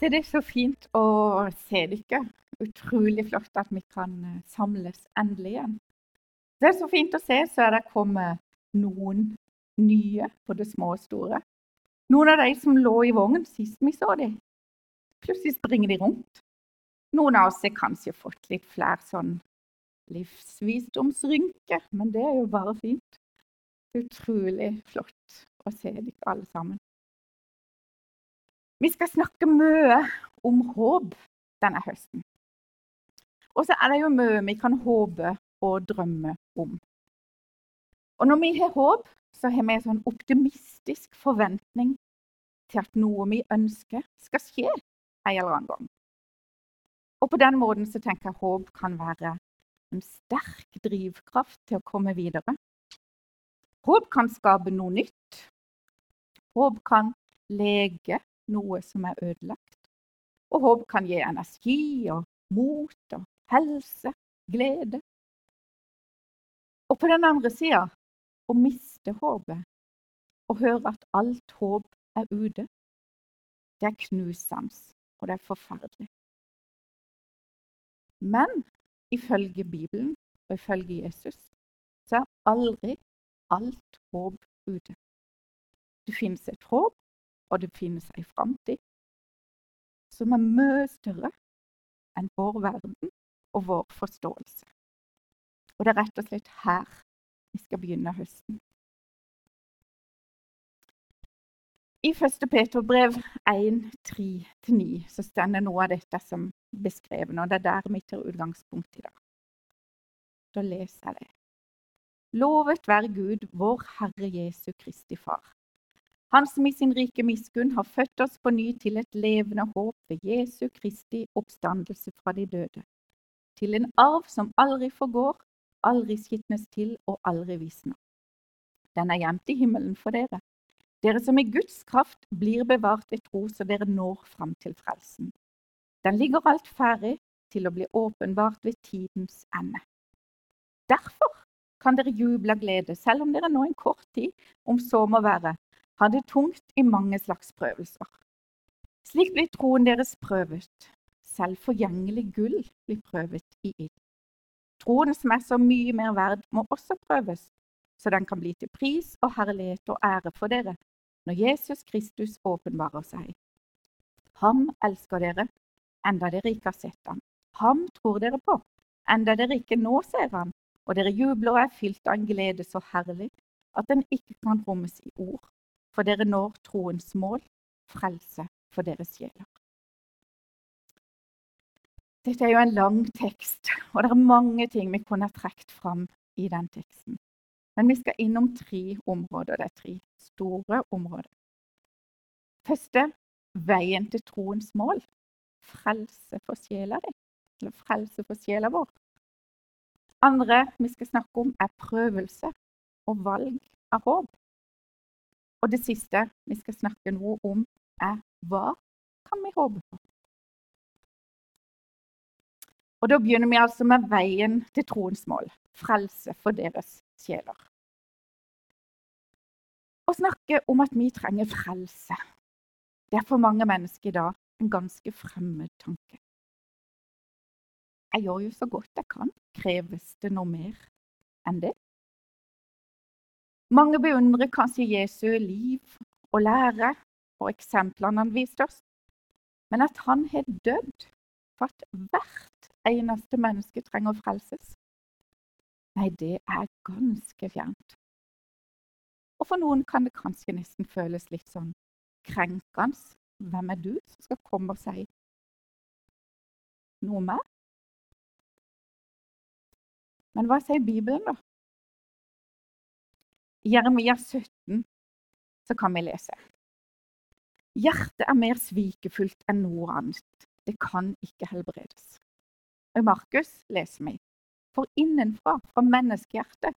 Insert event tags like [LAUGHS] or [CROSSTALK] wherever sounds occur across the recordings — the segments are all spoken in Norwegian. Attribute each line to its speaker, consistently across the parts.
Speaker 1: Så det er så fint å se dere. Utrolig flott at vi kan eh, samles endelig igjen. Det er så fint å se, så er det kommet noen nye, både små og store. Noen av de som lå i vognen sist vi så dem, plutselig springer de rundt. Noen av oss har kanskje fått litt flere sånn livsvisdomsrynker, men det er jo bare fint. Utrolig flott å se dere alle sammen. Vi skal snakke mye om håp denne høsten. Og så er det jo mye vi kan håpe og drømme om. Og når vi har håp, så har vi en sånn optimistisk forventning til at noe vi ønsker, skal skje en eller annen gang. Og på den måten så tenker jeg håp kan være en sterk drivkraft til å komme videre. Håp kan skape noe nytt. Håp kan lege noe som er ødelagt. Og håp kan gi energi og mot og helse, glede. Og på den andre sida å miste håpet og høre at alt håp er ute, det er knusende, og det er forferdelig. Men ifølge Bibelen og ifølge Jesus så er aldri alt håp ute. Det finnes et håp og det finnes ei framtid som er mye større enn vår verden og vår forståelse. Og det er rett og slett her vi skal begynne høsten. I 1. Peter brev 1, 3-9 så stender noe av dette som beskrevet, og det er der mitt er utgangspunkt i dag. Da leser jeg det. Lovet være Gud, vår Herre Jesu Kristi Far han som i sin rike miskunn har født oss på ny til et levende håp ved Jesu Kristi oppstandelse fra de døde. Til en arv som aldri forgår, aldri skitnes til og aldri visner. Den er gjemt i himmelen for dere. Dere som i Guds kraft blir bevart ved tro, så dere når fram til frelsen. Den ligger alt ferdig til å bli åpenbart ved tidens ende. Derfor kan dere juble av glede, selv om dere nå en kort tid, om så må være, hadde tungt i mange slags prøvelser. Slik blir troen deres prøvet. Selv forgjengelig gull blir prøvet i ild. Troen som er så mye mer verd, må også prøves, så den kan bli til pris og herlighet og ære for dere når Jesus Kristus åpenbarer seg. Ham elsker dere, enda dere ikke har sett ham. Ham tror dere på, enda dere ikke nå ser ham, og dere jubler og er fylt av en glede så herlig at den ikke kan rommes i ord for dere når troens mål, frelse for deres sjeler. Dette er jo en lang tekst, og det er mange ting vi kunne ha trukket fram i den teksten. Men vi skal innom tre områder. Det er tre store områder. Første veien til troens mål. Frelse for sjela di, eller frelse for sjela vår. Andre vi skal snakke om, er prøvelse og valg av håp. Og det siste vi skal snakke noe om, er hva kan vi håpe på? Og Da begynner vi altså med veien til troens mål frelse for deres sjeler. Å snakke om at vi trenger frelse, det er for mange mennesker i dag en ganske fremmed tanke. Jeg gjør jo så godt jeg kan. Kreves det noe mer enn det? Mange beundrer kanskje Jesu liv og lære og eksemplene han viste oss, men at han har dødd for at hvert eneste menneske trenger å frelses, nei, det er ganske fjernt. Og for noen kan det kanskje nesten føles litt sånn krenkende. Hvem er du som skal komme og si noe mer? Men hva sier Bibelen, da? Jeremia 17 så kan vi lese. Hjertet er mer svikefullt enn noe annet. Det kan ikke helbredes. Og Markus leser vi For innenfra, fra menneskehjertet,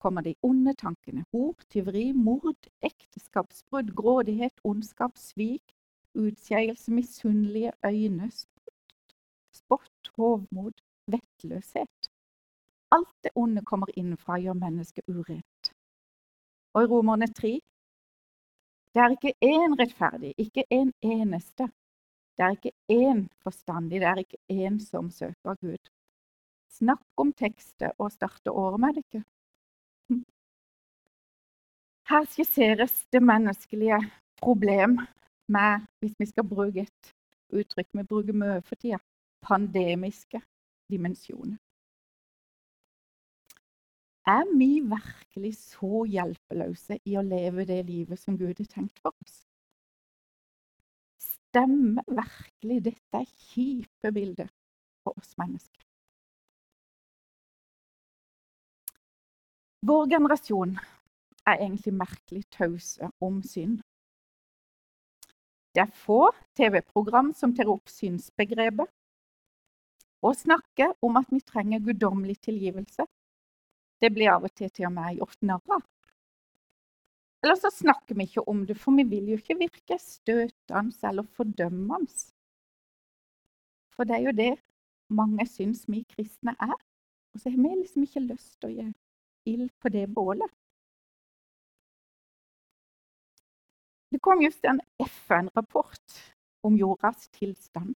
Speaker 1: kommer de onde tankene. Hor, tyveri, mord, ekteskapsbrudd, grådighet, ondskap, svik, utskeielse, misunnelige øyne, spott, hovmod, vettløshet. Alt det onde kommer innenfra gjør mennesket urent. Og i Romerne 3 det er ikke én rettferdig, ikke en eneste. Det er ikke én forstandig, det er ikke én som søker Gud. Snakk om tekster og starte året med det ikke. [LAUGHS] Her skisseres det menneskelige problem med, hvis vi skal bruke et uttrykk vi bruker mye for tida, pandemiske dimensjoner. Er vi virkelig så hjelpeløse i å leve det livet som Gud har tenkt for oss? Stemmer virkelig dette kjipe bildet for oss mennesker? Vår generasjon er egentlig merkelig tause om synd. Det er få TV-program som tar opp synsbegrepet og snakker om at vi trenger guddommelig tilgivelse. Det blir av og til til og med gjort narr av. Eller så snakker vi ikke om det, for vi vil jo ikke virke støtende eller fordømmende. For det er jo det mange syns vi kristne er. Og så har vi liksom ikke lyst til å gi ild på det bålet. Det kom just en FN-rapport om jordas tilstand.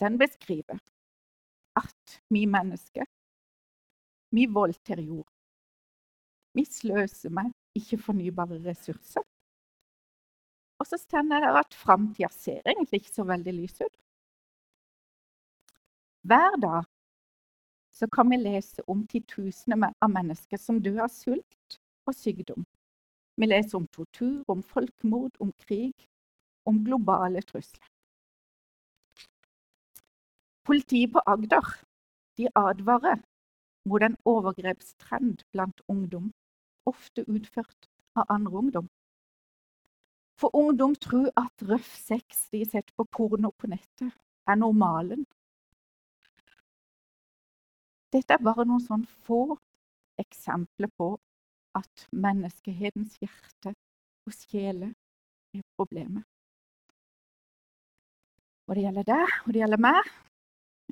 Speaker 1: Den beskriver at vi mennesker vi voldtar jord. Vi sløser med ikke-fornybare ressurser. Og så stender det at framtida ser egentlig ikke så veldig lys ut. Hver dag så kan vi lese om titusener av mennesker som dør av sult og sykdom. Vi leser om tortur, om folkemord, om krig, om globale trusler. Politiet på Agder de advarer mot en overgrepstrend blant ungdom, ofte utført av andre ungdom. For ungdom tror at røff sex de setter på porno på nettet, er normalen. Dette er bare noen sånn få eksempler på at menneskehetens hjerte og sjele er problemet. Og det gjelder deg, og det gjelder meg,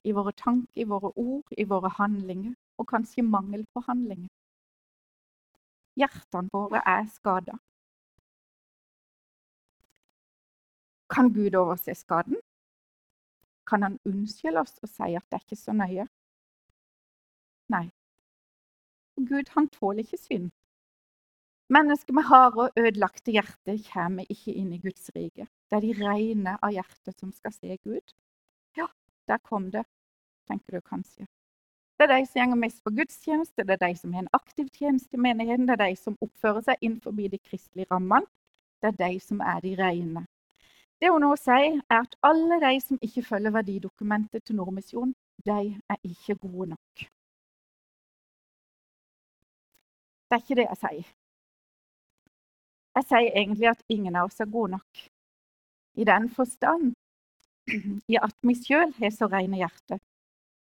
Speaker 1: i våre tanker, i våre ord, i våre handlinger, og kanskje mangel på handling. Hjertene våre er skada. Kan Gud overse skaden? Kan han unnskylde oss og si at det er ikke så nøye? Nei. Gud han tåler ikke synd. Mennesker med harde og ødelagte hjerter kommer ikke inn i Guds rike. Det er de rene av hjertet som skal se Gud. Ja, der kom det, tenker du kanskje. Det er de som går mest på gudstjeneste, det er de som har en aktiv tjeneste i menigheten, det er de som oppfører seg innenfor de kristelige rammene. Det er de som er de rene. Det hun nå sier, er at alle de som ikke følger verdidokumentet til Nordmisjon, de er ikke gode nok. Det er ikke det jeg sier. Jeg sier egentlig at ingen av oss er gode nok. I den forstand [CLEARS THROAT] i at vi sjøl har så rene hjerte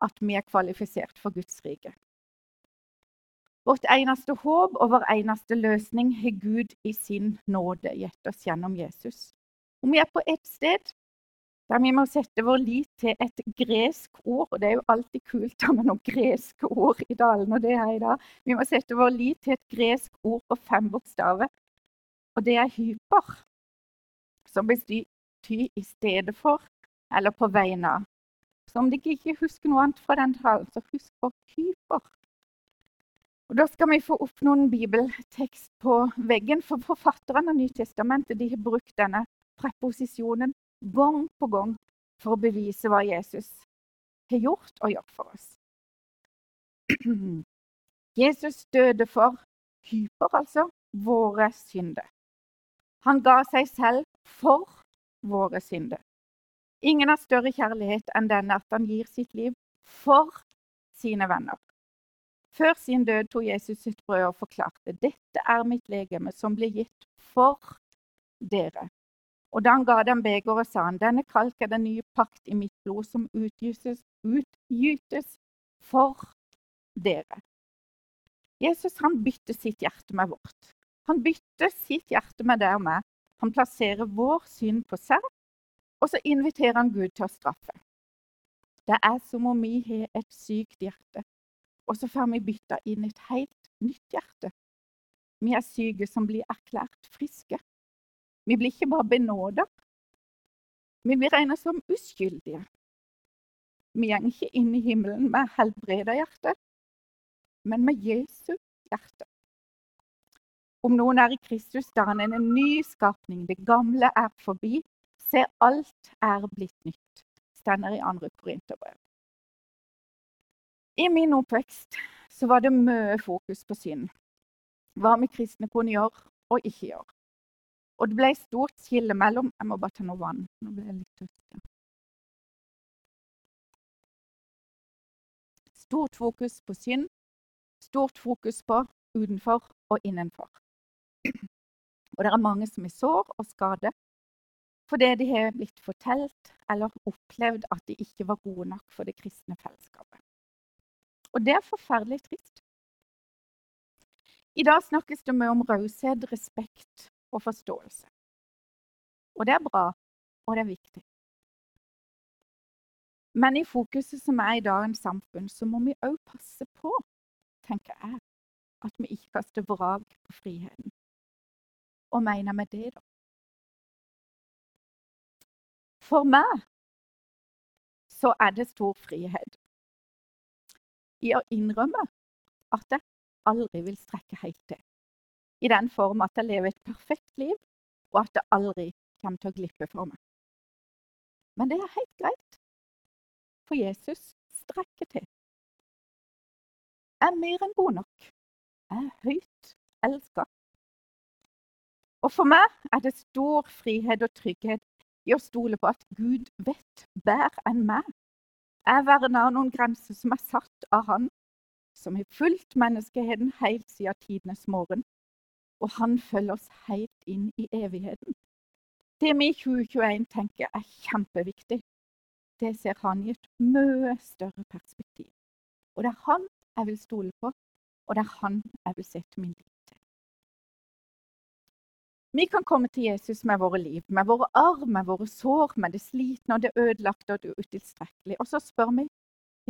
Speaker 1: at vi er kvalifisert for Guds rike. Vårt eneste håp og vår eneste løsning har Gud i sin nåde gitt oss gjennom Jesus. Om vi er på ett sted der vi må sette vår lit til et gresk ord, og det er jo alltid kult med noen greske ord i dalen, og det er i dag. Vi må sette vår lit til et gresk ord på fem bokstaver og det er hyper, som betyr i stedet for eller på vegne av. Så om dere ikke husker noe annet fra den talen, så husk på hyper. Og Da skal vi få opp noen bibeltekst på veggen, for forfatterne av Nytestamentet har brukt denne preposisjonen gang på gang for å bevise hva Jesus har gjort og gjør for oss. [CLEARS THROAT] Jesus døde for hyper, altså våre synder. Han ga seg selv for våre synder. Ingen har større kjærlighet enn denne at han gir sitt liv for sine venner. Før sin død tok Jesus sitt brød og forklarte dette er mitt legeme som ble gitt for dere. Og da han ga dem begeret, sa han denne kalk er den nye pakt i mitt blod som utgytes, utgytes for dere. Jesus han bytter sitt hjerte med vårt. Han bytter sitt hjerte med det og meg. Han plasserer vår synd på seg, og så inviterer han Gud til å straffe. Det er som om vi har et sykt hjerte, og så får vi bytta inn et helt nytt hjerte. Vi er syke som blir erklært friske. Vi blir ikke bare benåda, Vi vil regnes som uskyldige. Vi går ikke inn i himmelen med helbreda hjerte, men med Jesu hjerte. Om noen er i Kristus, da er han en ny skapning. Det gamle er forbi. Se, alt er blitt nytt. Stender i andre Korinterbrev. I min oppvekst så var det mye fokus på synd. Hva vi kristne kunne gjøre og ikke gjøre. Og det ble stort skille mellom Jeg må bare ta noe vann. Nå ble jeg litt tørst. Stort fokus på synd, stort fokus på utenfor og innenfor. [CLEARS THROAT] Og det er mange som er sår og skade fordi de har blitt fortalt eller opplevd at de ikke var gode nok for det kristne fellesskapet. Og det er forferdelig trist. I dag snakkes det mye om raushet, respekt og forståelse. Og det er bra, og det er viktig. Men i fokuset som er i dagens samfunn, så må vi òg passe på, tenker jeg, at vi ikke kaster vrak på friheten. Og mener med det, da? For meg så er det stor frihet i å innrømme at jeg aldri vil strekke helt til. I den form at jeg lever et perfekt liv, og at det aldri kommer til å glippe for meg. Men det er helt greit, for Jesus strekker til. Jeg er mer enn god nok. Jeg er høyt elska. Og for meg er det stor frihet og trygghet i å stole på at Gud vet bedre enn meg jeg verner noen grenser som er satt av Han, som har fulgt menneskeheten helt siden tidenes morgen. Og han følger oss helt inn i evigheten. Det vi i 2021 tenker er kjempeviktig, det ser han i et mye større perspektiv. Og det er han jeg vil stole på, og det er han jeg vil se til min liv. Vi kan komme til Jesus med våre liv, med våre arr, med våre sår, med det slitne og det ødelagte og det utilstrekkelige. Og så spør vi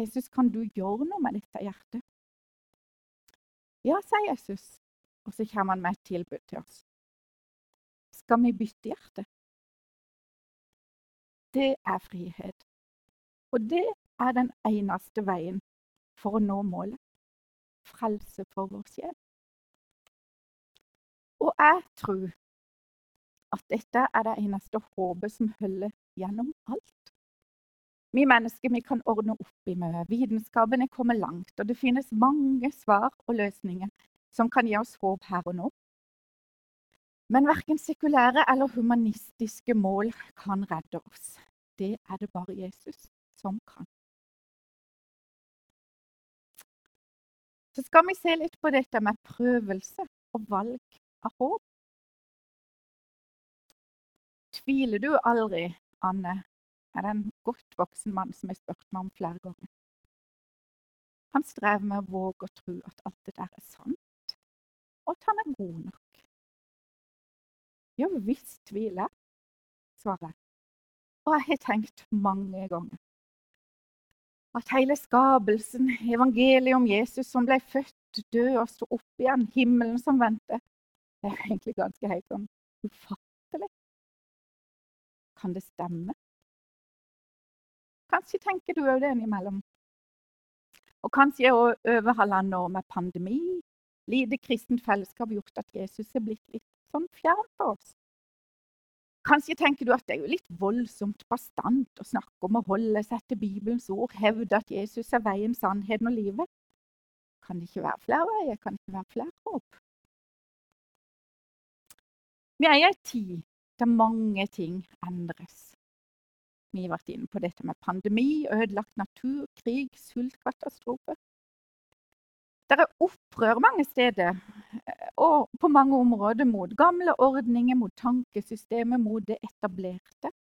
Speaker 1: Jesus, kan du gjøre noe med dette hjertet. Ja, sier Jesus, og så kommer han med et tilbud til oss. Skal vi bytte hjerte? Det er frihet. Og det er den eneste veien for å nå målet. Frelse for vår sjel. Og jeg tror at dette er det eneste håpet som holder gjennom alt. Vi mennesker vi kan ordne opp i mye. Vitenskapen er kommet langt, og det finnes mange svar og løsninger som kan gi oss håp her og nå. Men verken sekulære eller humanistiske mål kan redde oss. Det er det bare Jesus som kan. Så skal vi se litt på dette med prøvelse og valg av håp. Tviler du aldri, Anne, er det en godt voksen mann som har spurt meg om flere ganger. Han strever med å våge å tro at alt det der er sant, og at han er god nok. Ja visst tviler svarer jeg. Og jeg har tenkt mange ganger at hele skapelsen, evangeliet om Jesus som ble født, død og sto opp igjen, himmelen som venter, det er egentlig ganske helt sånn. Kan det stemme? Kanskje tenker du òg det innimellom. Og kanskje over halvannet år med pandemi, lite kristent fellesskap gjort at Jesus er blitt litt sånn fjern for oss. Kanskje tenker du at det er jo litt voldsomt bastant å snakke om å holde seg til Bibelens ord, hevde at Jesus er veien, sannheten og livet. Kan det ikke være flere veier? Kan det ikke være flere håp? Vi er i ei tid der mange ting endres. Vi har vært inne på dette med pandemi, ødelagt natur, krig, sultkatastrofe. Det er opprør mange steder eh, og på mange områder mot gamle ordninger, mot tankesystemet, mot det etablerte.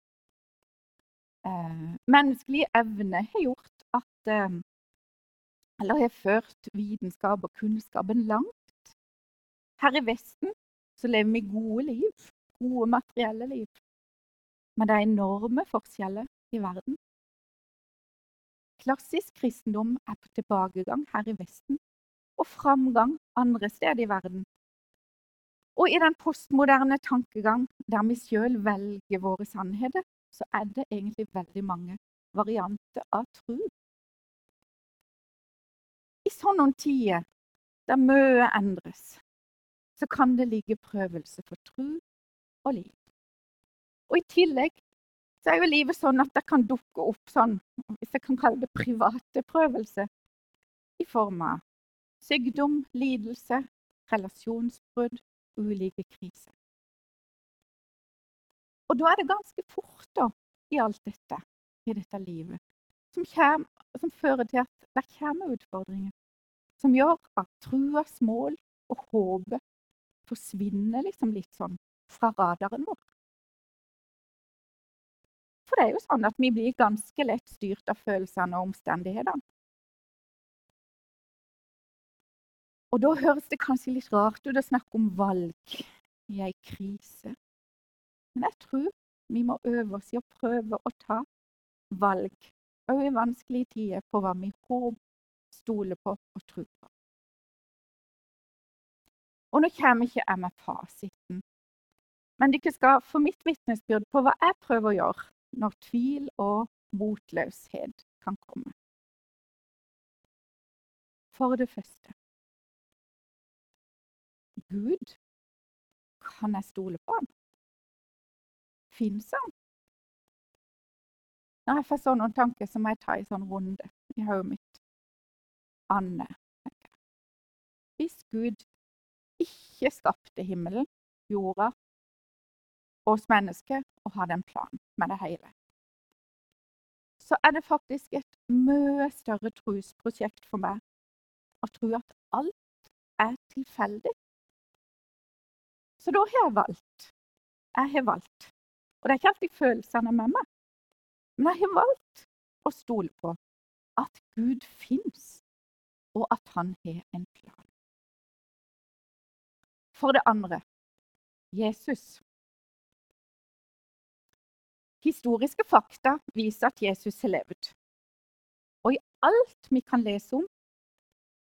Speaker 1: Eh, menneskelig evne har gjort at eh, Eller har ført vitenskap og kunnskapen langt. Her i Vesten så lever vi gode liv gode materielle liv. Men det er enorme forskjeller i verden. Klassisk kristendom er på tilbakegang her i Vesten, og framgang andre steder i verden. Og i den postmoderne tankegang, der vi sjøl velger våre sannheter, så er det egentlig veldig mange varianter av tro. I sånne tider der mye endres, så kan det ligge prøvelse for tro og liv. Og i tillegg så er jo livet sånn at det kan dukke opp sånn, hvis jeg kan kalle det private prøvelser, i form av sykdom, lidelse, relasjonsbrudd, ulike kriser. Og da er det ganske fort da, i alt dette, i dette livet, som, kommer, som fører til at det kommer utfordringer. Som gjør at truas mål og håpet forsvinner liksom litt sånn fra radaren vår. For det er jo sånn at vi blir ganske lett styrt av følelsene og omstendighetene. Og da høres det kanskje litt rart ut å snakke om valg i ei krise. Men jeg tror vi må øve oss i å prøve å ta valg, òg i vanskelige tider, på hva vi håper, stoler på og tror på. Og nå kommer ikke jeg med fasiten, men dere skal få mitt vitnesbyrd på hva jeg prøver å gjøre når tvil og motløshet kan komme. For det første Gud, kan jeg stole på ham? Fins han? Når jeg får sånne tanker, så må jeg ta en sånn runde i hodet mitt. Anne. Hvis Gud ikke skapte himmelen, jorda oss mennesker og hadde en plan med det hele, så er det faktisk et mye større trosprosjekt for meg å tro at alt er tilfeldig. Så da har jeg valgt. Jeg har valgt. Og det er ikke alltid følelsene med meg, men jeg har valgt å stole på at Gud fins, og at han har en plan. For det andre Jesus. Historiske fakta viser at Jesus har levd. Og i alt vi kan lese om,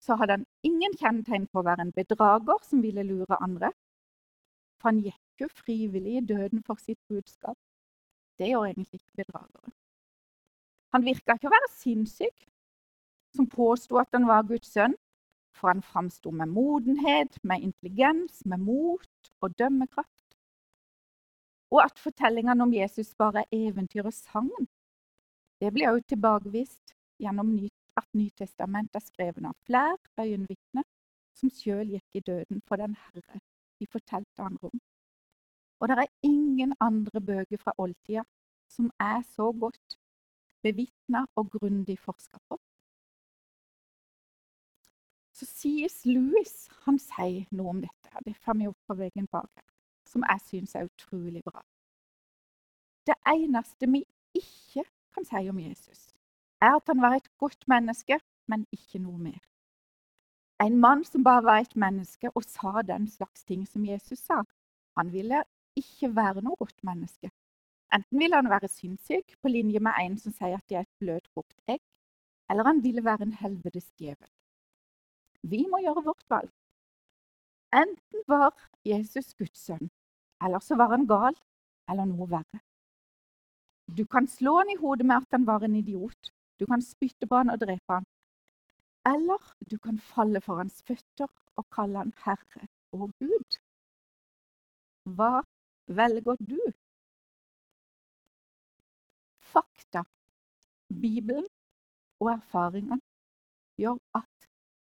Speaker 1: så hadde han ingen kjennetegn på å være en bedrager som ville lure andre. For han gikk jo frivillig i døden for sitt budskap. Det gjør egentlig ikke bedragere. Han virka ikke å være sinnssyk, som påsto at han var Guds sønn. For han framsto med modenhet, med intelligens, med mot og dømmekraft. Og at fortellingene om Jesus bare er eventyr og sangen, det blir også tilbakevist gjennom at Nytestamentet er skrevet av flere øyenvitner som sjøl gikk i døden for den Herre de fortalte andre om. Og det er ingen andre bøker fra oldtida som er så godt bevitna og grundig forska på. Så sies Lewis han sier noe om dette. Det får vi opp på veggen bak her. Som jeg syns er utrolig bra. Det eneste vi ikke kan si om Jesus, er at han var et godt menneske, men ikke noe mer. En mann som bare var et menneske og sa den slags ting som Jesus sa. Han ville ikke være noe godt menneske. Enten ville han være sinnssyk, på linje med en som sier at de er et bløtkokt egg, eller han ville være en helvetes djevel. Vi må gjøre vårt valg. Enten var Jesus Guds sønn, eller så var han gal, eller noe verre. Du kan slå han i hodet med at han var en idiot. Du kan spytte på han og drepe han. Eller du kan falle for hans føtter og kalle han Herre og Gud. Hva velger du? Fakta, Bibelen og erfaringene gjør at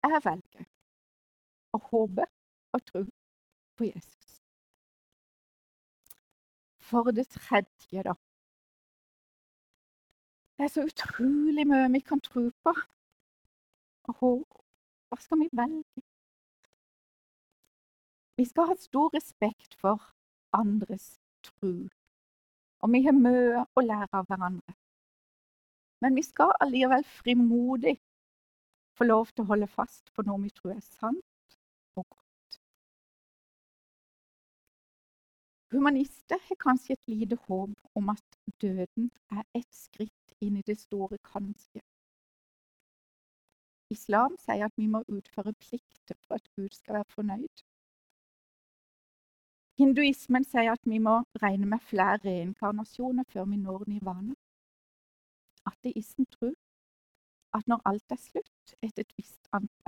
Speaker 1: jeg velger å håpe og tro på Jesus. For det tredje, da. Det er så utrolig mye vi kan tro på. Og hva skal vi velge? Vi skal ha stor respekt for andres tro. Og vi har mye å lære av hverandre. Men vi skal allikevel frimodig få lov til å holde fast på noe vi tror er sant og godt. Humanister har kanskje et lite håp om at døden er ett skritt inn i det store kanskje. Islam sier at vi må utføre plikter for at Gud skal være fornøyd. Hinduismen sier at vi må regne med flere reinkarnasjoner før vi når nivåene. Ateisten tror at når alt er slutt et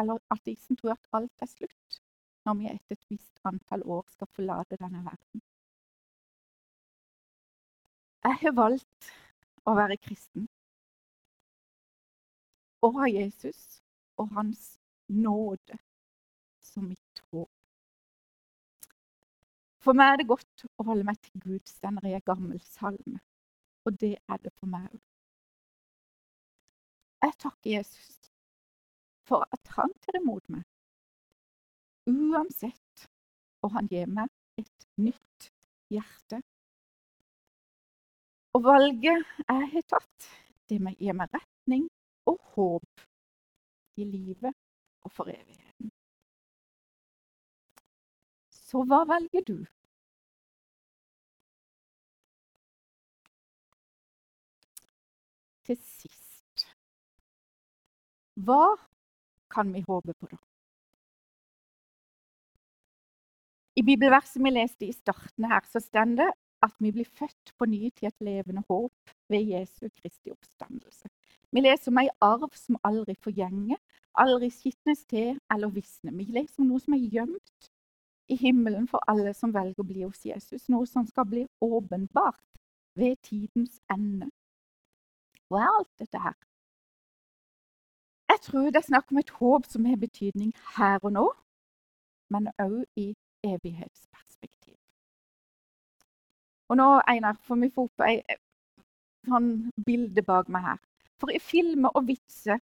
Speaker 1: eller ateisten tror at alt er slutt når vi etter et visst antall år skal forlate denne verden. Jeg har valgt å være kristen og ha Jesus og hans nåde som mitt håp. For meg er det godt å holde meg til Gud, stender i en gammel salme. Og det er det for meg òg. Jeg takker Jesus for at han tar imot meg, uansett, og han gir meg et nytt hjerte. Og valget jeg har tatt, det gir meg retning og håp i livet og for evigheten. Så hva velger du? Til sist Hva kan vi håpe på, da? I bibelverset vi leste i starten her, så står det at vi blir født på ny til et levende håp ved Jesu Kristi oppstandelse. Vi leser om ei arv som aldri forgjenger, aldri skitnes til eller visner. Vi leser om noe som er gjemt i himmelen for alle som velger å bli hos Jesus. Noe som skal bli åpenbart ved tidens ende. Hva er alt dette her? Jeg tror det er snakk om et håp som har betydning her og nå, men òg i evighetsperspektiv. Og nå, Einar, får vi få opp et sånn bilde bak meg her. For i filmer og vitser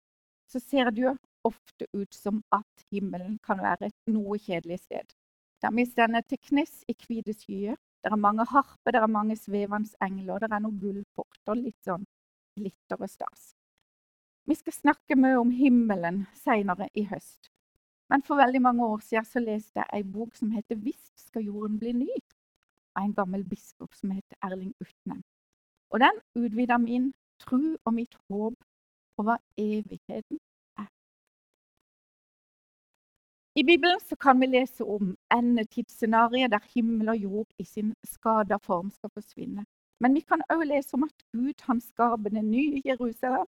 Speaker 1: så ser det jo ofte ut som at himmelen kan være et noe kjedelig sted. Der vi stender til knes i hvite skyer. Det er mange harper, det er mange svevende engler, det er noen gullporter, litt sånn glitter og stas. Vi skal snakke mye om himmelen senere i høst. Men for veldig mange år siden så leste jeg ei bok som heter 'Visst skal jorden bli ny', av en gammel biskop som heter Erling Utne. Og den utvida min tro og mitt håp på hva evigheten I Bibelen kan vi lese om endetidsscenarioet der himmel og jord i sin skada form skal forsvinne. Men vi kan òg lese om at Gud han skaper det nye Jerusalem.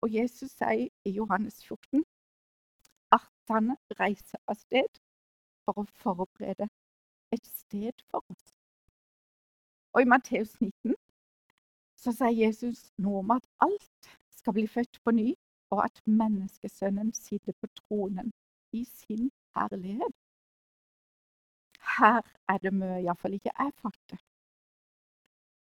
Speaker 1: Og Jesus sier i Johannes 14 at han reiser av sted for å forberede et sted for oss. Og i Matteus 19 så sier Jesus noe om at alt skal bli født på ny, og at menneskesønnen sitter på tronen i sin herlighet. Her er det mye iallfall ikke jeg fatter.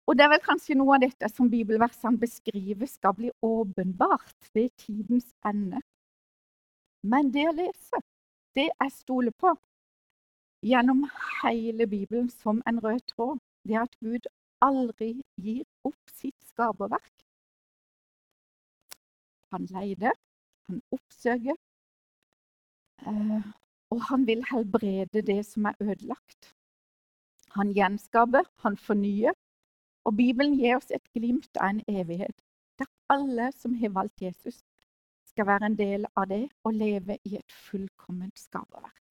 Speaker 1: Og det er vel kanskje noe av dette som bibelversene beskriver skal bli åpenbart ved tidens ende. Men det å lese, det jeg stoler på gjennom hele Bibelen som en rød tråd, det er at Gud aldri gir opp sitt skaperverk. Han leider, han oppsøker, Eh, og han vil helbrede det som er ødelagt. Han gjenskaper, han fornyer. Og Bibelen gir oss et glimt av en evighet der alle som har valgt Jesus, skal være en del av det og leve i et fullkomment skaperverk.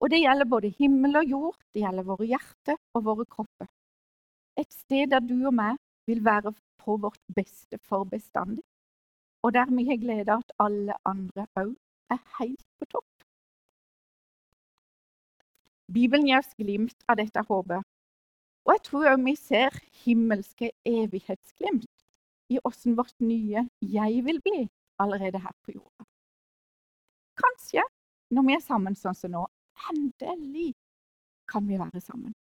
Speaker 1: Og det gjelder både himmel og jord, det gjelder våre hjerter og våre kropper. Et sted der du og meg vil være på vårt beste for bestandig, og der vi har glede av at alle andre òg er helt på topp. Bibelen gir oss glimt av dette håpet. Og jeg tror òg vi ser himmelske evighetsglimt i åssen vårt nye 'jeg vil bli' allerede her på jorda. Kanskje, når vi er sammen sånn som nå, endelig kan vi være sammen.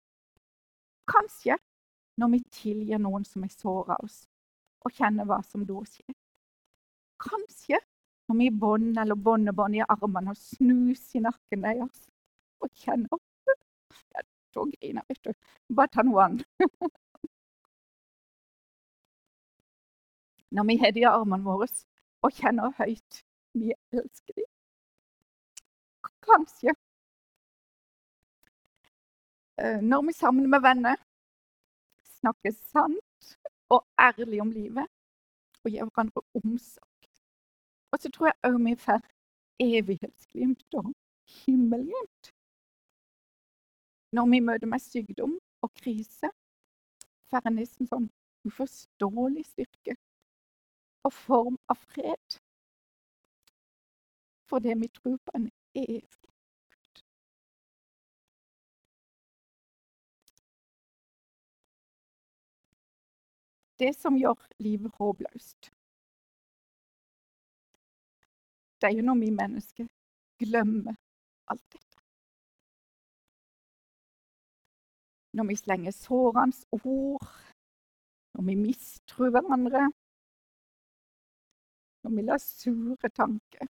Speaker 1: Kanskje når vi tilgir noen som har såra oss, og kjenner hva som da skjer. Kanskje når vi bånd eller båndebånd i armene og snus i nakken deres og kjenner opp. Ja, da griner vet du. Bare ta noe annet. Når vi har det i armene våre og kjenner høyt vi elsker dem. Kanskje når vi sammen med venner snakker sant og ærlig om livet og gir hverandre omsorg. Og så tror jeg òg vi får evighetsglimt og himmelglimt. når vi møter med sykdom og krise, får en nesten sånn uforståelig styrke og form av fred. Fordi vi tror på en evig Det som gjør livet håpløst, det er jo når vi mennesker glemmer alt dette. Når vi slenger sårende ord, når vi mistror hverandre, når vi lar sure tanker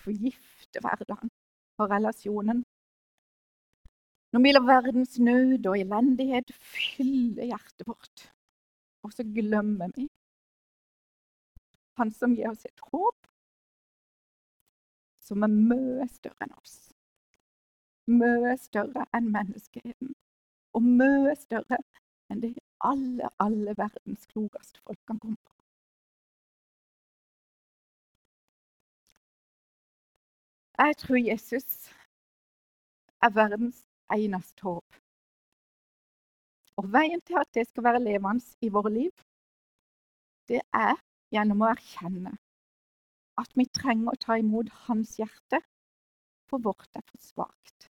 Speaker 1: forgifte hverdagen og relasjonen. Når vi lar verdens nød og elendighet fylle hjertet vårt, og så glemmer vi Han som gir oss et håp som er mye større enn oss. Mye større enn menneskeheten. Og mye større enn det alle, alle verdens klokeste folk kan komme på. Jeg tror Jesus er verdens eneste håp. Og veien til at det skal være levende i våre liv, det er gjennom å erkjenne at vi trenger å ta imot hans hjerte, for vårt er for svakt.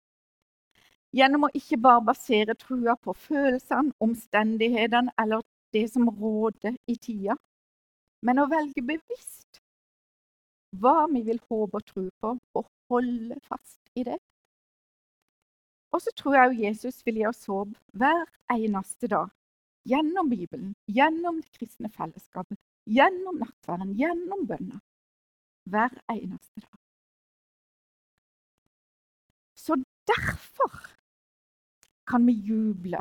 Speaker 1: Gjennom å ikke bare basere trua på følelsene, omstendighetene eller det som råder i tida, men å velge bevisst hva vi vil håpe og tro på, og holde fast i det. Og så tror jeg Jesus vil gi oss håp hver eneste dag. Gjennom Bibelen, gjennom det kristne fellesskapet, gjennom nattverden, gjennom bønna. hver eneste dag. Så derfor kan vi juble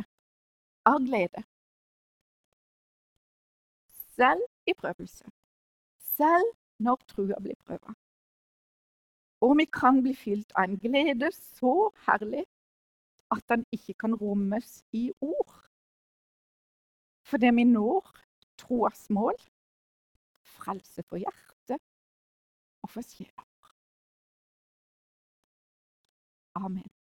Speaker 1: av glede. Selv i prøvelse. Selv når trua blir prøva. Og vi kan bli fylt av en glede så herlig at den ikke kan rommes i ord. Fordi vi når troas mål, frelse for hjertet og for sjela. Amen.